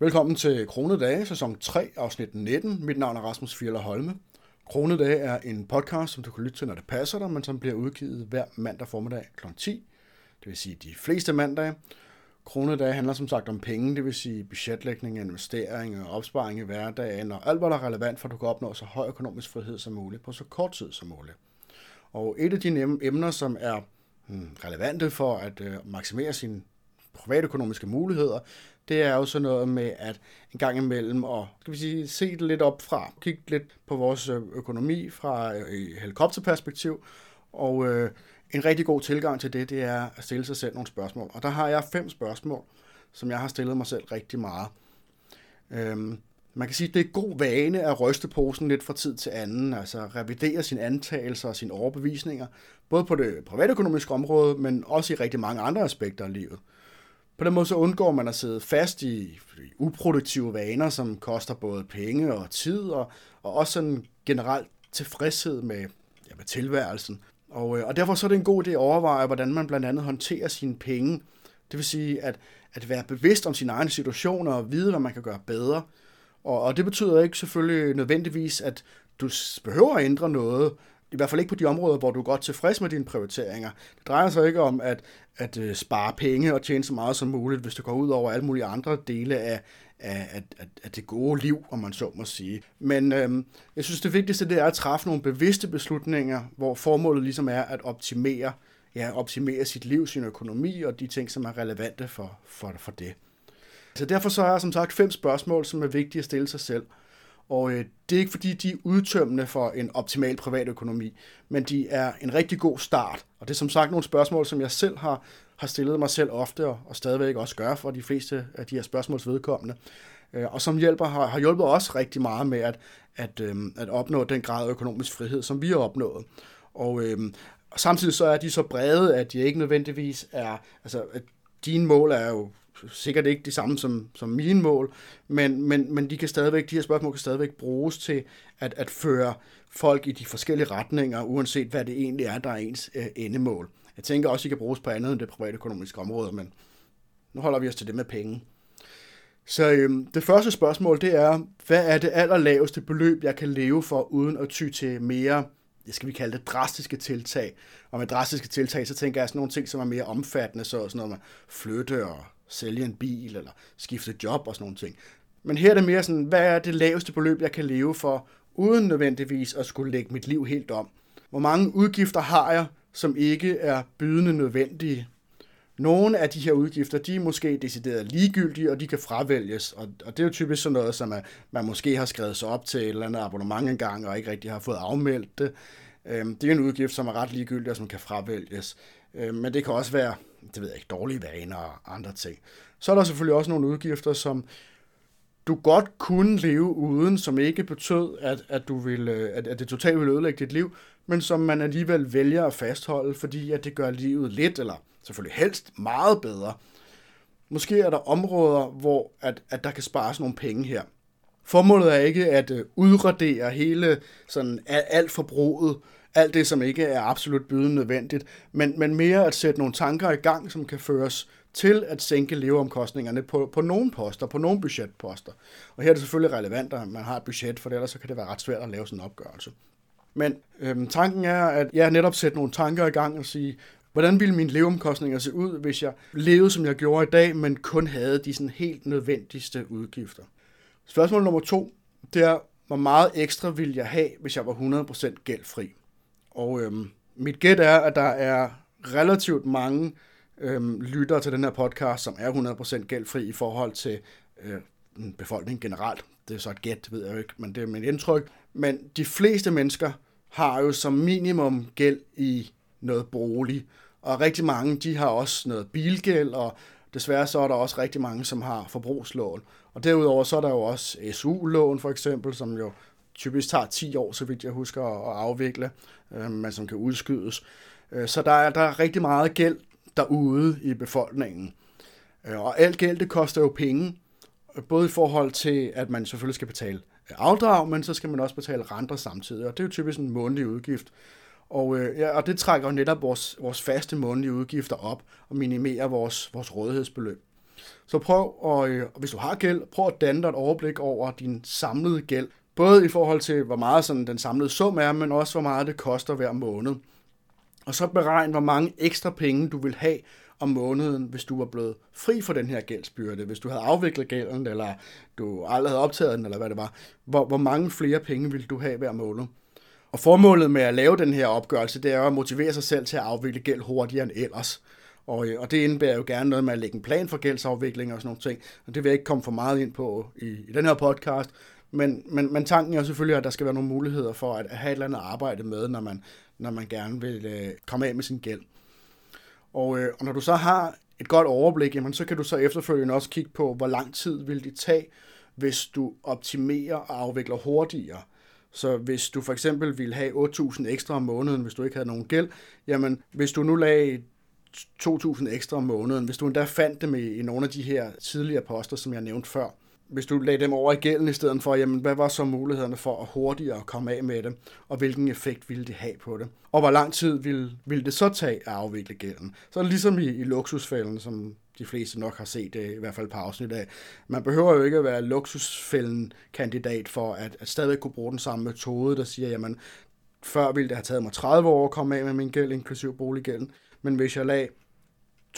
Velkommen til Kronedage, sæson 3, afsnit 19. Mit navn er Rasmus Fjeller Holme. Kronedage er en podcast, som du kan lytte til, når det passer dig, men som bliver udgivet hver mandag formiddag kl. 10. Det vil sige de fleste mandage. Kronedage handler som sagt om penge, det vil sige budgetlægning, investering og opsparing i hverdagen, og alt, hvad der er relevant for, at du kan opnå så høj økonomisk frihed som muligt på så kort tid som muligt. Og et af de emner, som er hmm, relevante for at øh, maksimere sin privatøkonomiske muligheder, det er jo sådan noget med at en gang imellem og skal vi sige, se det lidt op fra, kigge lidt på vores øh, økonomi fra øh, et helikopterperspektiv, og øh, en rigtig god tilgang til det, det er at stille sig selv nogle spørgsmål. Og der har jeg fem spørgsmål, som jeg har stillet mig selv rigtig meget. Øhm, man kan sige, at det er god vane at ryste posen lidt fra tid til anden, altså revidere sine antagelser og sine overbevisninger, både på det privatøkonomiske område, men også i rigtig mange andre aspekter af livet. På den måde så undgår man at sidde fast i uproduktive vaner, som koster både penge og tid, og, og også sådan generelt tilfredshed med, ja, med tilværelsen. Og, øh, og derfor så er det en god idé at overveje, hvordan man blandt andet håndterer sine penge. Det vil sige at, at være bevidst om sine egne situationer og vide, hvad man kan gøre bedre. Og, og det betyder ikke selvfølgelig nødvendigvis, at du behøver at ændre noget, i hvert fald ikke på de områder, hvor du er godt tilfreds med dine prioriteringer. Det drejer sig ikke om at, at øh, spare penge og tjene så meget som muligt, hvis det går ud over alle mulige andre dele af, af, af, af det gode liv, om man så må sige. Men øhm, jeg synes, det vigtigste det er at træffe nogle bevidste beslutninger, hvor formålet ligesom er at optimere, ja, optimere sit liv, sin økonomi og de ting, som er relevante for, for, for det. Så derfor så er der som sagt fem spørgsmål, som er vigtige at stille sig selv. Og øh, det er ikke fordi, de er udtømmende for en optimal privatøkonomi, men de er en rigtig god start. Og det er som sagt nogle spørgsmål, som jeg selv har, har stillet mig selv ofte, og, og stadigvæk også gør for de fleste af de her spørgsmåls vedkommende. Øh, og som hjælper, har, har hjulpet os rigtig meget med at, at, øh, at opnå den grad af økonomisk frihed, som vi har opnået. Og øh, samtidig så er de så brede, at de ikke nødvendigvis er, altså at dine mål er jo sikkert ikke de samme som, som mine mål, men, men, men de, kan stadigvæk, de her spørgsmål kan stadigvæk bruges til at, at føre folk i de forskellige retninger, uanset hvad det egentlig er, der er ens øh, endemål. Jeg tænker også, at de kan bruges på andet end det private økonomiske område, men nu holder vi os til det med penge. Så øhm, det første spørgsmål, det er, hvad er det allerlaveste beløb, jeg kan leve for, uden at ty til mere, det skal vi kalde det, drastiske tiltag. Og med drastiske tiltag, så tænker jeg sådan nogle ting, som er mere omfattende, så sådan noget med flytte og sælge en bil eller skifte job og sådan nogle ting. Men her er det mere sådan, hvad er det laveste beløb, jeg kan leve for, uden nødvendigvis at skulle lægge mit liv helt om? Hvor mange udgifter har jeg, som ikke er bydende nødvendige? Nogle af de her udgifter, de er måske decideret ligegyldige, og de kan fravælges. Og, og det er jo typisk sådan noget, som at man måske har skrevet sig op til et eller andet abonnement engang, og ikke rigtig har fået afmeldt det. Øhm, det er en udgift, som er ret ligegyldig, og som kan fravælges. Øhm, men det kan også være det ved jeg ikke, dårlige vaner og andre ting. Så er der selvfølgelig også nogle udgifter, som du godt kunne leve uden, som ikke betød, at, at, du ville, øh, at, at det totalt ville ødelægge dit liv, men som man alligevel vælger at fastholde, fordi at det gør livet lidt, eller selvfølgelig helst meget bedre. Måske er der områder, hvor at, at der kan spares nogle penge her. Formålet er ikke at øh, udradere hele sådan alt forbruget, alt det, som ikke er absolut bydende nødvendigt, men, men mere at sætte nogle tanker i gang, som kan føres til at sænke leveomkostningerne på, på nogle poster, på nogle budgetposter. Og her er det selvfølgelig relevant, at man har et budget, for ellers så kan det være ret svært at lave sådan en opgørelse. Men øhm, tanken er, at jeg netop sætte nogle tanker i gang og sige, hvordan ville mine leveomkostninger se ud, hvis jeg levede, som jeg gjorde i dag, men kun havde de sådan helt nødvendigste udgifter. Spørgsmål nummer to, det er, hvor meget ekstra ville jeg have, hvis jeg var 100% gældfri? Og øhm, mit gæt er, at der er relativt mange øhm, lyttere til den her podcast, som er 100% gældfri i forhold til øh, mm, befolkningen generelt. Det er så et gæt, ved jeg jo ikke, men det er mit indtryk. Men de fleste mennesker har jo som minimum gæld i noget bolig, og rigtig mange, de har også noget bilgæld, og desværre så er der også rigtig mange, som har forbrugslån. Og derudover så er der jo også SU-lån for eksempel, som jo typisk tager 10 år, så vidt jeg husker, at afvikle, øh, men som kan udskydes. Øh, så der er, der er rigtig meget gæld derude i befolkningen. Øh, og alt gæld, det koster jo penge, både i forhold til, at man selvfølgelig skal betale afdrag, men så skal man også betale renter samtidig, og det er jo typisk en månedlig udgift. Og, øh, ja, og det trækker jo netop vores, vores faste månedlige udgifter op og minimerer vores, vores rådighedsbeløb. Så prøv, og, hvis du har gæld, prøv at danne dig et overblik over din samlede gæld. Både i forhold til, hvor meget sådan den samlede sum er, men også hvor meget det koster hver måned. Og så beregn, hvor mange ekstra penge du vil have om måneden, hvis du var blevet fri for den her gældsbyrde, hvis du havde afviklet gælden, eller du aldrig havde optaget den, eller hvad det var. Hvor, hvor mange flere penge vil du have hver måned? Og formålet med at lave den her opgørelse, det er at motivere sig selv til at afvikle gæld hurtigere end ellers. Og, øh, og det indebærer jo gerne noget med at lægge en plan for gældsafvikling og sådan nogle ting. Og det vil jeg ikke komme for meget ind på i, i den her podcast. Men, men, men tanken er selvfølgelig, at der skal være nogle muligheder for at have et eller andet arbejde med, når man, når man gerne vil øh, komme af med sin gæld. Og, øh, og når du så har et godt overblik, jamen, så kan du så efterfølgende også kigge på, hvor lang tid vil det tage, hvis du optimerer og afvikler hurtigere. Så hvis du for eksempel ville have 8.000 ekstra om måneden, hvis du ikke havde nogen gæld, jamen hvis du nu lagde 2.000 ekstra om måneden, hvis du endda fandt dem i, i nogle af de her tidligere poster, som jeg nævnte før, hvis du lagde dem over i gælden i stedet for, jamen hvad var så mulighederne for at hurtigere komme af med det, og hvilken effekt ville det have på det? Og hvor lang tid ville, ville det så tage at afvikle gælden? Så ligesom i, i luksusfælden, som de fleste nok har set det, i hvert fald på afsnit af. Man behøver jo ikke at være luksusfælden kandidat for at, at stadig kunne bruge den samme metode, der siger, jamen før ville det have taget mig 30 år at komme af med min gæld, inklusiv boliggælden, men hvis jeg lag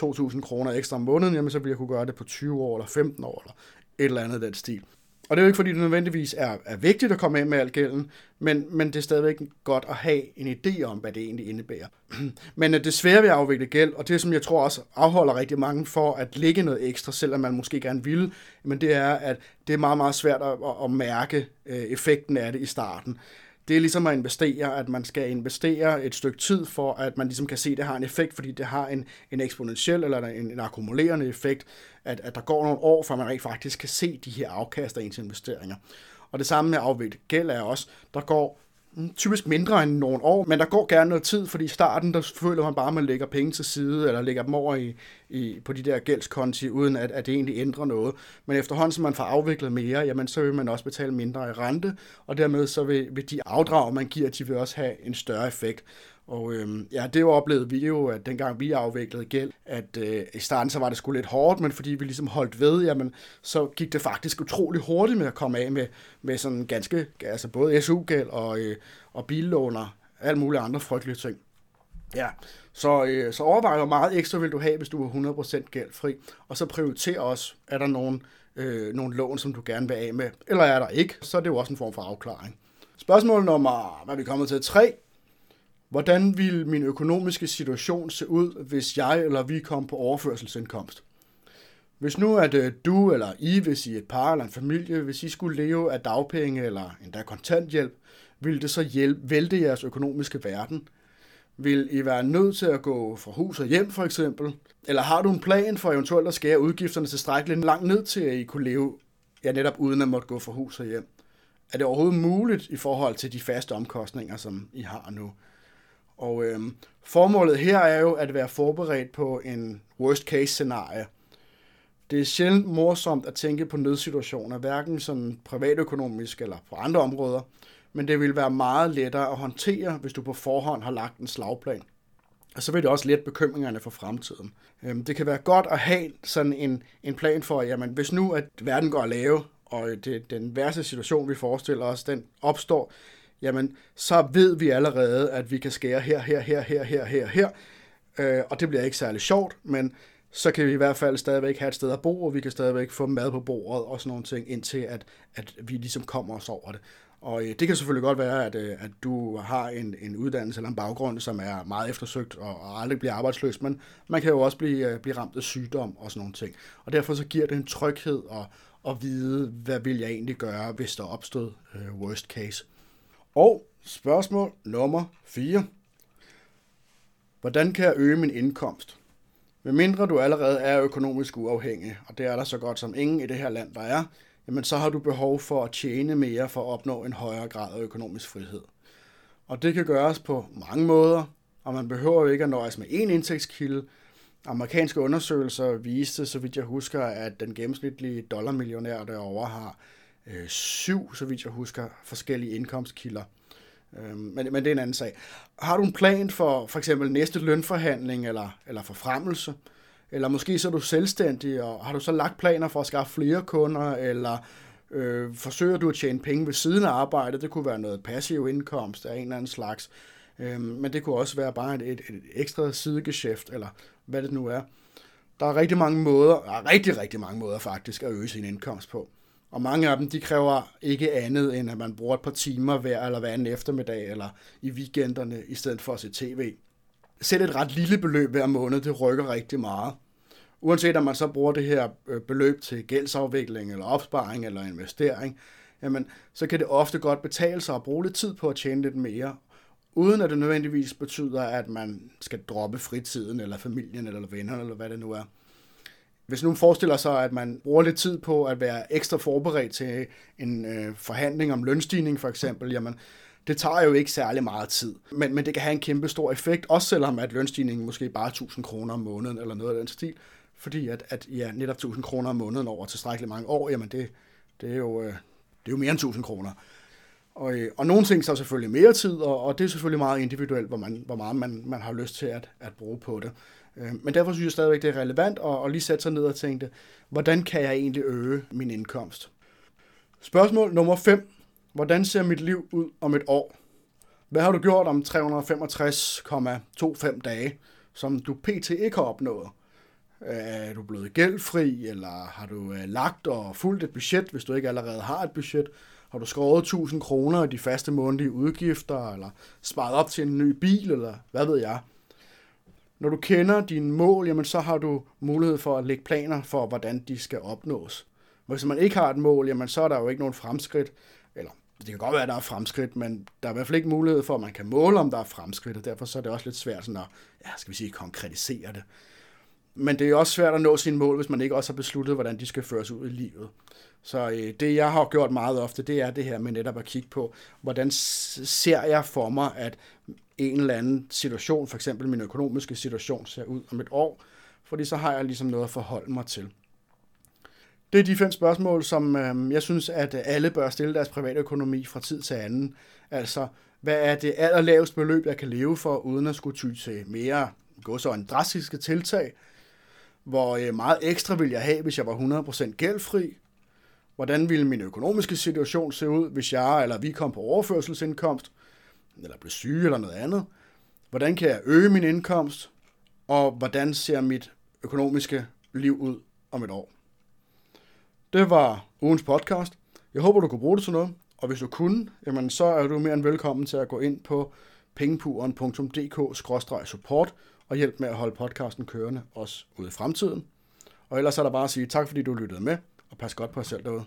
2.000 kroner ekstra om måneden, jamen så ville jeg kunne gøre det på 20 år eller 15 år eller et eller andet den stil. Og det er jo ikke, fordi det nødvendigvis er, er vigtigt at komme af med al gælden, men, men det er stadigvæk godt at have en idé om, hvad det egentlig indebærer. men øh, det svære ved at afvikle gæld, og det som jeg tror også afholder rigtig mange for at lægge noget ekstra, selvom man måske gerne vil, men det er, at det er meget, meget svært at, at mærke øh, effekten af det i starten det er ligesom at investere, at man skal investere et stykke tid for, at man ligesom kan se, at det har en effekt, fordi det har en, en eksponentiel eller en, en akkumulerende effekt, at, at der går nogle år, før man rent faktisk kan se de her afkast af ens investeringer. Og det samme med afviklet gæld er også, der går Mm, typisk mindre end nogle år, men der går gerne noget tid, fordi i starten, der føler man bare, at man lægger penge til side, eller lægger dem over i, i, på de der gældskonti, uden at, at det egentlig ændrer noget. Men efterhånden, som man får afviklet mere, jamen, så vil man også betale mindre i rente, og dermed så vil, vil de afdrag, man giver, de vil også have en større effekt. Og øhm, ja, det oplevede vi jo, at dengang vi afviklede gæld, at øh, i starten så var det sgu lidt hårdt, men fordi vi ligesom holdt ved, jamen, så gik det faktisk utrolig hurtigt med at komme af med, med sådan ganske, altså både SU-gæld og, øh, og billåner, alt muligt andre frygtelige ting. Ja, så, øh, så overvej, hvor meget ekstra vil du have, hvis du er 100% gældfri, og så prioriter også, er der nogen, øh, nogle lån, som du gerne vil af med, eller er der ikke, så er det jo også en form for afklaring. Spørgsmål nummer, hvad er vi kommet til? 3. Hvordan ville min økonomiske situation se ud, hvis jeg eller vi kom på overførselsindkomst? Hvis nu at øh, du eller I, hvis I et par eller en familie, hvis I skulle leve af dagpenge eller endda kontanthjælp, ville det så hjælpe, vælte jeres økonomiske verden? Vil I være nødt til at gå fra hus og hjem for eksempel? Eller har du en plan for eventuelt at skære udgifterne tilstrækkeligt langt ned til, at I kunne leve ja, netop uden at måtte gå fra hus og hjem? Er det overhovedet muligt i forhold til de faste omkostninger, som I har nu? Og øh, formålet her er jo at være forberedt på en worst case scenarie. Det er sjældent morsomt at tænke på nødsituationer, hverken sådan privatøkonomisk eller på andre områder, men det vil være meget lettere at håndtere, hvis du på forhånd har lagt en slagplan. Og så vil det også lette bekymringerne for fremtiden. Øhm, det kan være godt at have sådan en, en plan for, jamen hvis nu at verden går at lave, og det, den værste situation, vi forestiller os, den opstår, jamen så ved vi allerede, at vi kan skære her, her, her, her, her, her, her, øh, og det bliver ikke særlig sjovt, men så kan vi i hvert fald stadigvæk have et sted at bo, og vi kan stadigvæk få mad på bordet og sådan nogle ting, indtil at, at vi ligesom kommer os over det. Og øh, det kan selvfølgelig godt være, at, øh, at du har en, en uddannelse eller en baggrund, som er meget eftersøgt og, og aldrig bliver arbejdsløs, men man kan jo også blive, øh, blive ramt af sygdom og sådan nogle ting. Og derfor så giver det en tryghed at, at vide, hvad vil jeg egentlig gøre, hvis der opstod øh, worst case. Og spørgsmål nummer 4. Hvordan kan jeg øge min indkomst? Med mindre du allerede er økonomisk uafhængig, og det er der så godt som ingen i det her land, der er, jamen så har du behov for at tjene mere for at opnå en højere grad af økonomisk frihed. Og det kan gøres på mange måder, og man behøver jo ikke at nøjes med én indtægtskilde. Amerikanske undersøgelser viste, så vidt jeg husker, at den gennemsnitlige dollarmillionær derovre har øh, syv, så vidt jeg husker, forskellige indkomstkilder. Øh, men, men det er en anden sag. Har du en plan for for eksempel næste lønforhandling eller, eller forfremmelse? Eller måske så er du selvstændig, og har du så lagt planer for at skaffe flere kunder, eller øh, forsøger du at tjene penge ved siden af arbejdet. Det kunne være noget passiv indkomst af en eller anden slags. Øh, men det kunne også være bare et, et, et ekstra sidegeschæft, eller hvad det nu er. Der er rigtig mange måder, der er rigtig, rigtig mange måder faktisk at øge sin indkomst på. Og mange af dem, de kræver ikke andet, end at man bruger et par timer hver eller hver anden eftermiddag, eller i weekenderne, i stedet for at se tv. Selv et ret lille beløb hver måned, det rykker rigtig meget. Uanset om man så bruger det her øh, beløb til gældsafvikling, eller opsparing, eller investering, jamen, så kan det ofte godt betale sig at bruge lidt tid på at tjene lidt mere, uden at det nødvendigvis betyder, at man skal droppe fritiden, eller familien, eller vennerne, eller hvad det nu er. Hvis nu forestiller sig, at man bruger lidt tid på at være ekstra forberedt til en øh, forhandling om lønstigning for eksempel, jamen det tager jo ikke særlig meget tid, men, men det kan have en kæmpe stor effekt, også selvom at lønstigningen måske bare er 1000 kroner om måneden eller noget af den stil, fordi at, at ja, netop 1000 kroner om måneden over tilstrækkeligt mange år, jamen det, det, er, jo, øh, det er jo mere end 1000 kroner. Og, øh, og nogle ting så selvfølgelig mere tid, og, og det er selvfølgelig meget individuelt, hvor, man, hvor meget man, man har lyst til at, at bruge på det. Øh, men derfor synes jeg stadigvæk, det er relevant at, at lige sætte sig ned og tænke, hvordan kan jeg egentlig øge min indkomst? Spørgsmål nummer 5. Hvordan ser mit liv ud om et år? Hvad har du gjort om 365,25 dage, som du pt. ikke har opnået? Øh, er du blevet gældfri, eller har du øh, lagt og fulgt et budget, hvis du ikke allerede har et budget? Har du skåret 1000 kroner i de faste månedlige udgifter, eller sparet op til en ny bil, eller hvad ved jeg? Når du kender dine mål, jamen så har du mulighed for at lægge planer for, hvordan de skal opnås. Hvis man ikke har et mål, jamen så er der jo ikke nogen fremskridt, eller det kan godt være, at der er fremskridt, men der er i hvert fald ikke mulighed for, at man kan måle, om der er fremskridt, og derfor så er det også lidt svært sådan at, ja, skal vi sige, konkretisere det. Men det er også svært at nå sine mål, hvis man ikke også har besluttet, hvordan de skal føres ud i livet. Så øh, det, jeg har gjort meget ofte, det er det her med netop at kigge på, hvordan ser jeg for mig, at en eller anden situation, for eksempel min økonomiske situation, ser ud om et år, fordi så har jeg ligesom noget at forholde mig til. Det er de fem spørgsmål, som øh, jeg synes, at alle bør stille deres private økonomi fra tid til anden. Altså, hvad er det allerlaveste beløb, jeg kan leve for, uden at skulle ty til mere gå så en drastiske tiltag? Hvor øh, meget ekstra vil jeg have, hvis jeg var 100% gældfri? Hvordan ville min økonomiske situation se ud, hvis jeg eller vi kom på overførselsindkomst? eller blev syge eller noget andet? Hvordan kan jeg øge min indkomst? Og hvordan ser mit økonomiske liv ud om et år? Det var ugens podcast. Jeg håber, du kunne bruge det til noget. Og hvis du kunne, jamen, så er du mere end velkommen til at gå ind på pengepuren.dk-support og hjælp med at holde podcasten kørende også ude i fremtiden. Og ellers er der bare at sige tak, fordi du lyttede med, og pas godt på jer selv derude.